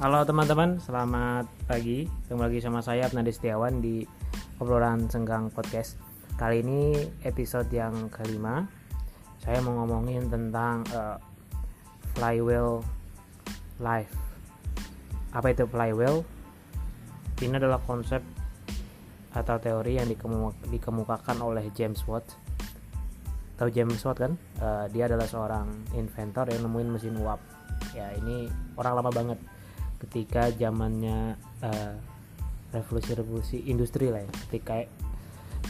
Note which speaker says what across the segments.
Speaker 1: Halo teman-teman, selamat pagi. Ketemu lagi sama saya Abnadi Setiawan di obrolan Senggang Podcast. Kali ini episode yang kelima. Saya mau ngomongin tentang uh, flywheel life. Apa itu flywheel? Ini adalah konsep atau teori yang dikemukakan oleh James Watt. Tahu James Watt kan? Uh, dia adalah seorang inventor yang nemuin mesin uap. Ya ini orang lama banget ketika zamannya uh, revolusi-revolusi industri lah ya ketika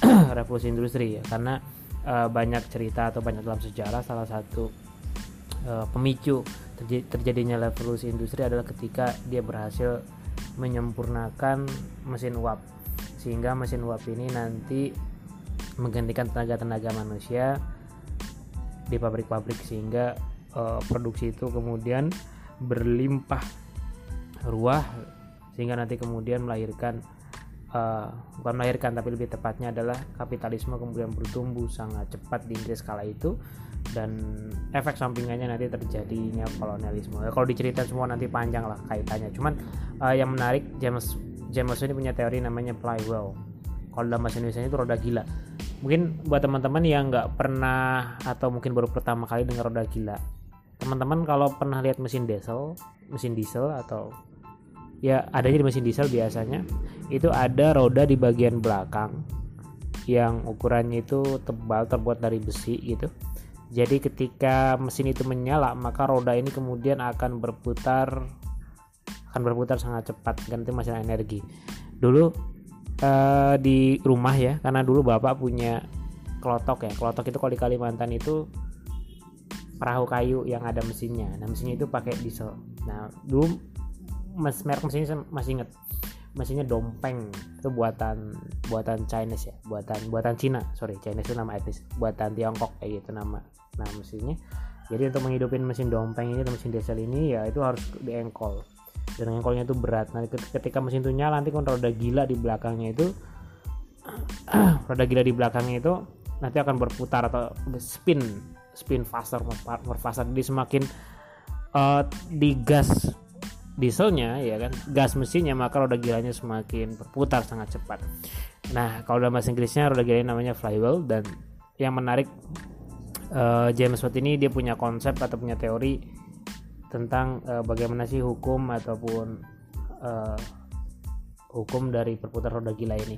Speaker 1: revolusi industri ya. Karena uh, banyak cerita atau banyak dalam sejarah salah satu uh, pemicu terj terjadinya revolusi industri adalah ketika dia berhasil menyempurnakan mesin uap. Sehingga mesin uap ini nanti menggantikan tenaga-tenaga manusia di pabrik-pabrik sehingga uh, produksi itu kemudian berlimpah ruah sehingga nanti kemudian melahirkan uh, bukan melahirkan tapi lebih tepatnya adalah kapitalisme kemudian bertumbuh sangat cepat di Inggris kala itu dan efek sampingannya nanti terjadinya kolonialisme. Ya, kalau diceritain semua nanti panjang lah kaitannya. Cuman uh, yang menarik James James ini punya teori namanya flywheel. Kalau dalam bahasa Indonesia itu roda gila. Mungkin buat teman-teman yang nggak pernah atau mungkin baru pertama kali dengar roda gila, teman-teman kalau pernah lihat mesin diesel, mesin diesel atau ya adanya di mesin diesel biasanya. Itu ada roda di bagian belakang yang ukurannya itu tebal terbuat dari besi gitu. Jadi ketika mesin itu menyala maka roda ini kemudian akan berputar akan berputar sangat cepat ganti mesin energi. Dulu eh, di rumah ya karena dulu bapak punya kelotok ya. Kelotok itu kalau di Kalimantan itu perahu kayu yang ada mesinnya. Nah mesinnya itu pakai diesel. Nah dulu mas merek mesinnya masih inget mesinnya dompeng. Itu buatan buatan Chinese ya? Buatan buatan Cina. Sorry Chinese itu nama etnis. Buatan Tiongkok kayak gitu nama nama mesinnya. Jadi untuk menghidupin mesin dompeng ini atau mesin diesel ini ya itu harus diengkol dan engkolnya itu berat. Nanti ketika mesin itu nyala nanti kan roda gila di belakangnya itu roda gila di belakangnya itu nanti akan berputar atau spin spin faster more faster jadi semakin uh, digas dieselnya ya kan? Gas mesinnya maka roda gilanya semakin berputar sangat cepat. Nah kalau dalam bahasa Inggrisnya roda gilanya namanya flywheel dan yang menarik uh, James Watt ini dia punya konsep atau punya teori tentang uh, bagaimana sih hukum ataupun uh, hukum dari perputar roda gila ini.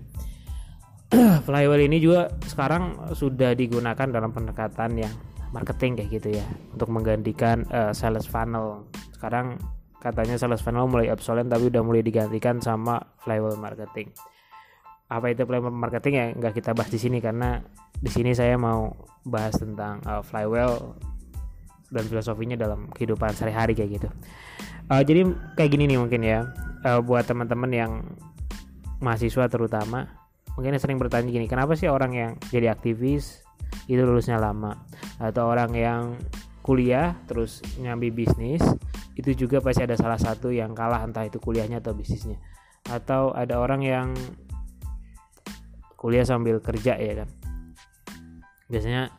Speaker 1: Flywheel ini juga sekarang sudah digunakan dalam pendekatan yang marketing kayak gitu ya untuk menggantikan uh, sales funnel. Sekarang katanya sales funnel mulai obsolete tapi udah mulai digantikan sama flywheel marketing. Apa itu flywheel marketing ya? Nggak kita bahas di sini karena di sini saya mau bahas tentang uh, flywheel dan filosofinya dalam kehidupan sehari-hari kayak gitu. Uh, jadi kayak gini nih mungkin ya. Uh, buat teman-teman yang mahasiswa terutama mungkin sering bertanya gini kenapa sih orang yang jadi aktivis itu lulusnya lama? Atau orang yang kuliah terus nyambi bisnis itu juga pasti ada salah satu yang kalah entah itu kuliahnya atau bisnisnya. Atau ada orang yang kuliah sambil kerja ya kan? Biasanya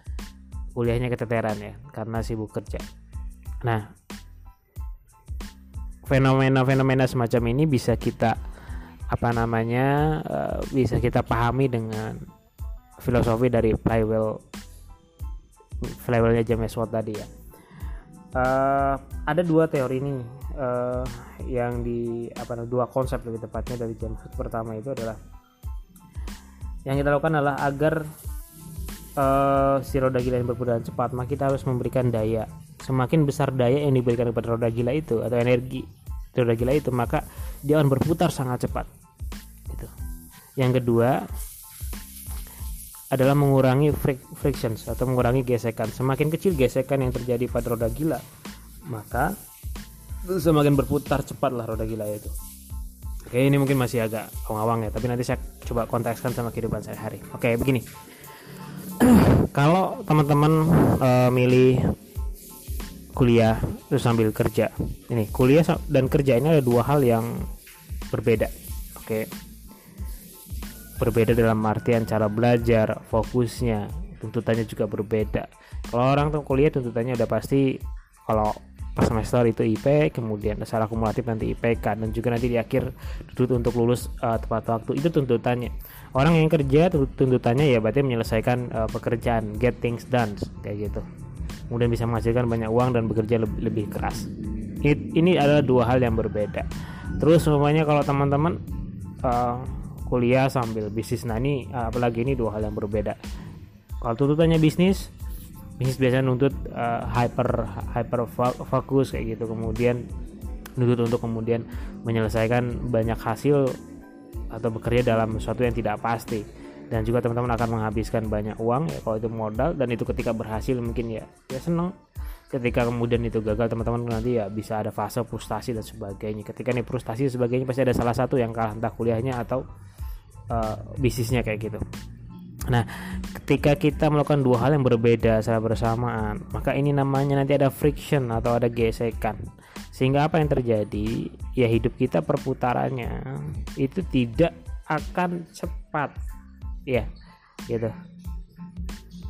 Speaker 1: kuliahnya keteteran ya karena sibuk kerja. Nah fenomena-fenomena semacam ini bisa kita apa namanya uh, bisa kita pahami dengan filosofi dari flywheel flywheelnya James Watt tadi ya uh, ada dua teori ini uh, yang di apa dua konsep lebih tepatnya dari James Watt pertama itu adalah yang kita lakukan adalah agar uh, si roda gila yang berputar cepat maka kita harus memberikan daya. Semakin besar daya yang diberikan kepada roda gila itu atau energi roda gila itu maka dia akan berputar sangat cepat. Gitu. Yang kedua adalah mengurangi frictions atau mengurangi gesekan. Semakin kecil gesekan yang terjadi pada roda gila, maka semakin berputar cepatlah roda gila itu. Oke, ini mungkin masih agak awang-awang ya, tapi nanti saya coba kontekskan sama kehidupan sehari-hari. Oke, begini. Kalau teman-teman uh, milih kuliah terus sambil kerja, ini kuliah dan kerja ini ada dua hal yang berbeda. Oke berbeda dalam artian cara belajar fokusnya tuntutannya juga berbeda. Kalau orang tuh kuliah tuntutannya udah pasti kalau pas semester itu IP kemudian secara kumulatif nanti IPK dan juga nanti di akhir tuntut untuk lulus uh, tepat waktu. Itu tuntutannya. Orang yang kerja tuntutannya ya berarti menyelesaikan uh, pekerjaan get things done kayak gitu. Kemudian bisa menghasilkan banyak uang dan bekerja lebih, lebih keras. It, ini adalah dua hal yang berbeda. Terus semuanya kalau teman-teman uh, kuliah sambil bisnis. Nah ini apalagi ini dua hal yang berbeda. Kalau tuntutannya bisnis bisnis biasanya nuntut uh, hyper hyper fokus kayak gitu. Kemudian nuntut untuk kemudian menyelesaikan banyak hasil atau bekerja dalam sesuatu yang tidak pasti. Dan juga teman-teman akan menghabiskan banyak uang ya kalau itu modal dan itu ketika berhasil mungkin ya ya seneng. Ketika kemudian itu gagal teman-teman nanti ya bisa ada fase frustasi dan sebagainya. Ketika nih frustasi dan sebagainya pasti ada salah satu yang kalah entah kuliahnya atau uh, bisnisnya kayak gitu Nah, ketika kita melakukan dua hal yang berbeda secara bersamaan, maka ini namanya nanti ada friction atau ada gesekan. Sehingga apa yang terjadi? Ya hidup kita perputarannya itu tidak akan cepat. Ya, gitu.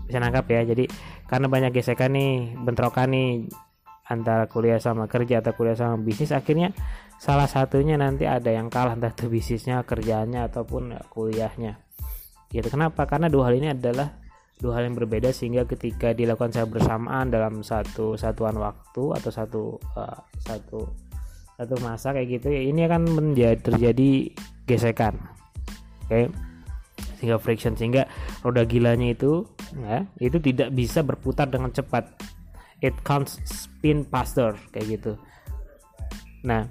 Speaker 1: Bisa nangkap ya. Jadi karena banyak gesekan nih, bentrokan nih antara kuliah sama kerja atau kuliah sama bisnis akhirnya salah satunya nanti ada yang kalah entah itu bisnisnya, kerjanya ataupun kuliahnya. Gitu. Kenapa? Karena dua hal ini adalah dua hal yang berbeda sehingga ketika dilakukan secara bersamaan dalam satu satuan waktu atau satu uh, satu satu masa kayak gitu ya ini akan menjadi terjadi gesekan. Oke? Okay? sehingga friction sehingga roda gilanya itu ya itu tidak bisa berputar dengan cepat. It can't spin faster kayak gitu. Nah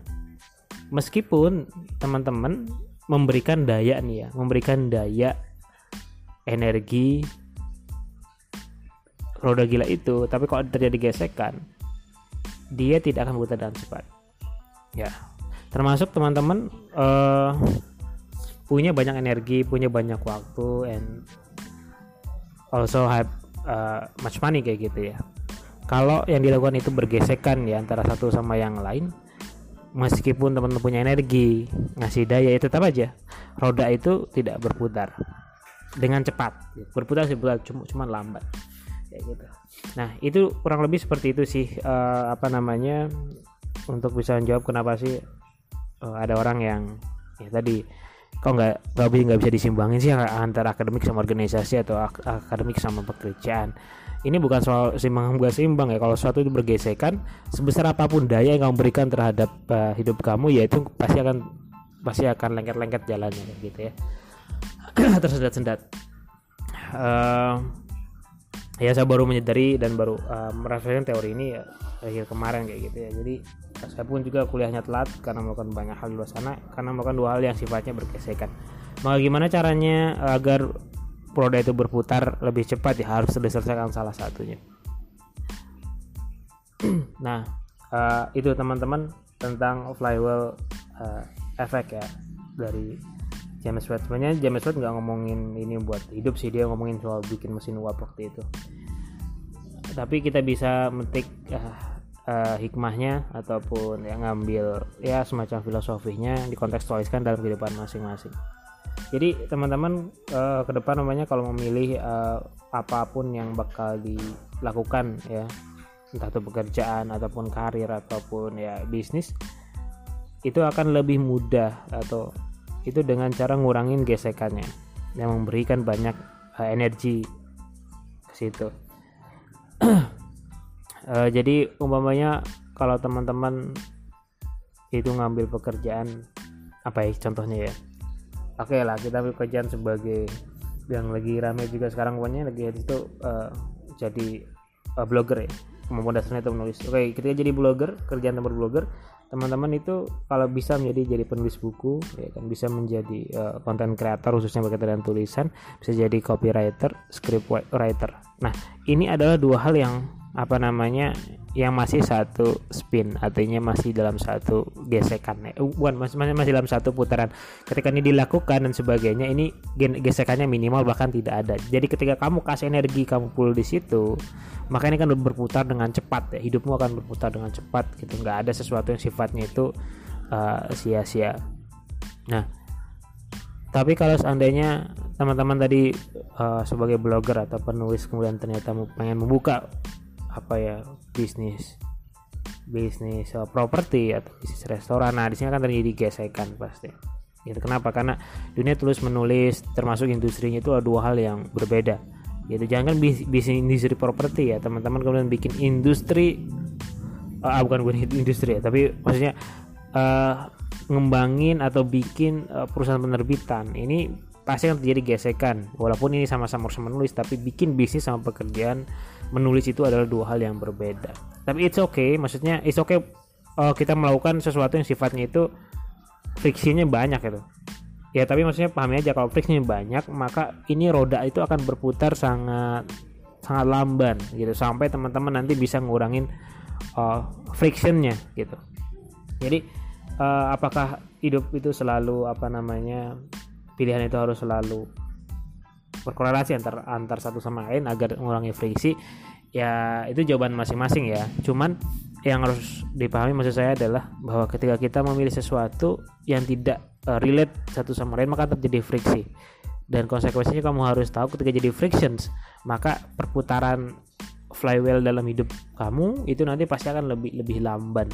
Speaker 1: meskipun teman-teman memberikan daya nih ya memberikan daya energi roda gila itu tapi kalau terjadi gesekan dia tidak akan berputar dengan cepat. Ya termasuk teman-teman uh, punya banyak energi punya banyak waktu and also have uh, much money kayak gitu ya. Kalau yang dilakukan itu bergesekan ya antara satu sama yang lain meskipun teman-teman punya energi ngasih daya itu tetap aja. Roda itu tidak berputar. Dengan cepat. Berputar sih cuma cuma lambat. Kayak gitu. Nah itu kurang lebih seperti itu sih uh, apa namanya untuk bisa menjawab kenapa sih uh, ada orang yang ya tadi kok nggak nggak bisa nggak bisa disimbangin sih antara akademik sama organisasi atau ak akademik sama pekerjaan ini bukan soal simbang gak simbang ya. Kalau suatu itu bergesekan sebesar apa pun daya yang kamu berikan terhadap uh, hidup kamu ya itu pasti akan pasti akan lengket-lengket jalannya gitu ya. Tersendat-sendat uh, ya saya baru menyadari dan baru uh, merasakan teori ini ya akhir kemarin kayak gitu ya. Jadi saya pun juga kuliahnya telat karena melakukan banyak hal di luar sana karena melakukan dua hal yang sifatnya bergesekan. Maka gimana caranya agar roda itu berputar lebih cepat ya harus diselesaikan salah satunya. Nah uh, itu teman-teman tentang flywheel uh, efek ya dari James Watt. Sebenarnya James Watt nggak ngomongin ini buat hidup sih dia ngomongin soal bikin mesin uap waktu itu. Tapi kita bisa metik uh, uh, hikmahnya ataupun yang ngambil ya semacam filosofinya dikontekstualiskan dalam kehidupan masing-masing jadi teman-teman uh, ke depan namanya kalau memilih uh, apa pun yang bakal dilakukan ya entah itu pekerjaan ataupun karir ataupun ya bisnis itu akan lebih mudah atau itu dengan cara ngurangin gesekannya yang memberikan banyak uh, energi ke situ. Uh, jadi umpamanya kalau teman-teman itu ngambil pekerjaan apa ya contohnya ya oke okay lah kita pekerjaan sebagai yang lagi ramai juga sekarang. Pokoknya lagi itu uh, jadi uh, blogger ya. Kemampuan dasarnya itu menulis. Oke okay, ketika jadi blogger kerjaan tempat blogger. Teman-teman itu kalau bisa menjadi jadi penulis buku ya kan? Bisa menjadi konten uh, kreator khususnya berkaitan dengan tulisan bisa jadi copywriter script writer nah ini adalah dua hal yang apa namanya yang masih satu spin artinya masih dalam satu gesekan. Eh, bukan masih, masih dalam satu putaran. Ketika ini dilakukan dan sebagainya ini gesekannya minimal bahkan tidak ada. Jadi ketika kamu kasih energi kamu pull di situ maka ini kan berputar dengan cepat ya. Hidupmu akan berputar dengan cepat gitu. Nggak ada sesuatu yang sifatnya itu uh, sia-sia. Nah tapi kalau seandainya teman-teman tadi uh, sebagai blogger atau penulis kemudian ternyata pengen membuka apa ya bisnis bisnis uh, properti atau bisnis restoran. Nah di sini akan terjadi gesekan pasti. Gitu. Kenapa? Karena dunia tulis menulis termasuk industrinya itu ada dua hal yang berbeda. Gitu jangan kan bisnis industri properti ya teman-teman kemudian bikin industri uh, bukan bukan industri ya tapi maksudnya uh, ngembangin atau bikin uh, perusahaan penerbitan. Ini pasti akan terjadi gesekan. Walaupun ini sama-sama harus menulis tapi bikin bisnis sama pekerjaan menulis itu adalah dua hal yang berbeda. Tapi it's okay maksudnya it's okay uh, kita melakukan sesuatu yang sifatnya itu friksinya banyak itu ya tapi maksudnya pahami aja kalau friksinya banyak maka ini roda itu akan berputar sangat sangat lamban gitu. Sampai teman-teman nanti bisa ngurangin uh, frictionnya gitu. Jadi uh, apakah hidup itu selalu apa namanya pilihan itu harus selalu berkorelasi antar antar satu sama lain agar mengurangi friksi ya itu jawaban masing-masing ya. Cuman yang harus dipahami maksud saya adalah bahwa ketika kita memilih sesuatu yang tidak uh, relate satu sama lain maka terjadi friksi. Dan konsekuensinya kamu harus tahu ketika jadi frictions maka perputaran flywheel dalam hidup kamu itu nanti pasti akan lebih lebih lamban.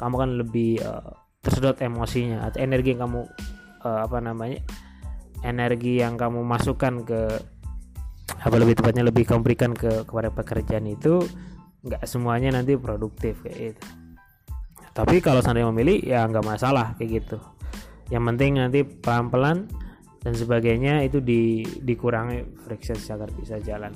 Speaker 1: Kamu akan lebih uh, tersedot emosinya atau energi yang kamu uh, apa namanya energi yang kamu masukkan ke apa lebih tepatnya lebih kamu berikan ke kepada pekerjaan itu nggak semuanya nanti produktif kayak gitu. Tapi kalau seandainya memilih ya nggak masalah kayak gitu. Yang penting nanti pelan-pelan dan sebagainya itu di, dikurangi friction agar bisa jalan.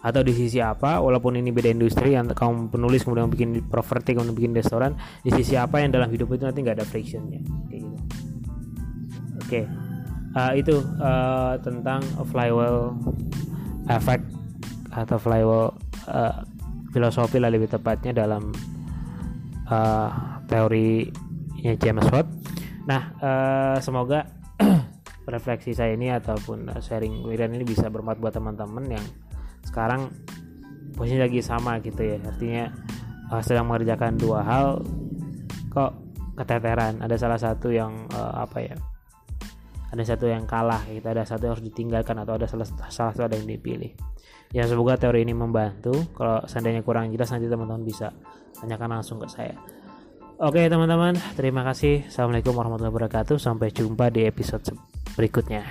Speaker 1: Atau di sisi apa walaupun ini beda industri yang kamu penulis kemudian bikin properti kemudian bikin restoran di sisi apa yang dalam hidup itu nanti nggak ada frictionnya gitu. Oke. okay. Uh, itu uh, tentang flywheel effect atau flywheel uh, filosofi lah lebih tepatnya dalam uh, teorinya James Watt. Nah uh, semoga refleksi saya ini ataupun sharing Wiran ini bisa bermanfaat buat teman-teman yang sekarang posisi lagi sama gitu ya. Artinya uh, sedang mengerjakan dua hal kok keteteran. Ada salah satu yang uh, apa ya ada satu yang kalah gitu ada satu yang harus ditinggalkan atau ada salah, salah satu ada yang dipilih. Ya semoga teori ini membantu. Kalau seandainya kurang jelas nanti teman-teman bisa tanyakan langsung ke saya. Oke teman-teman terima kasih. Assalamualaikum warahmatullahi wabarakatuh. Sampai jumpa di episode berikutnya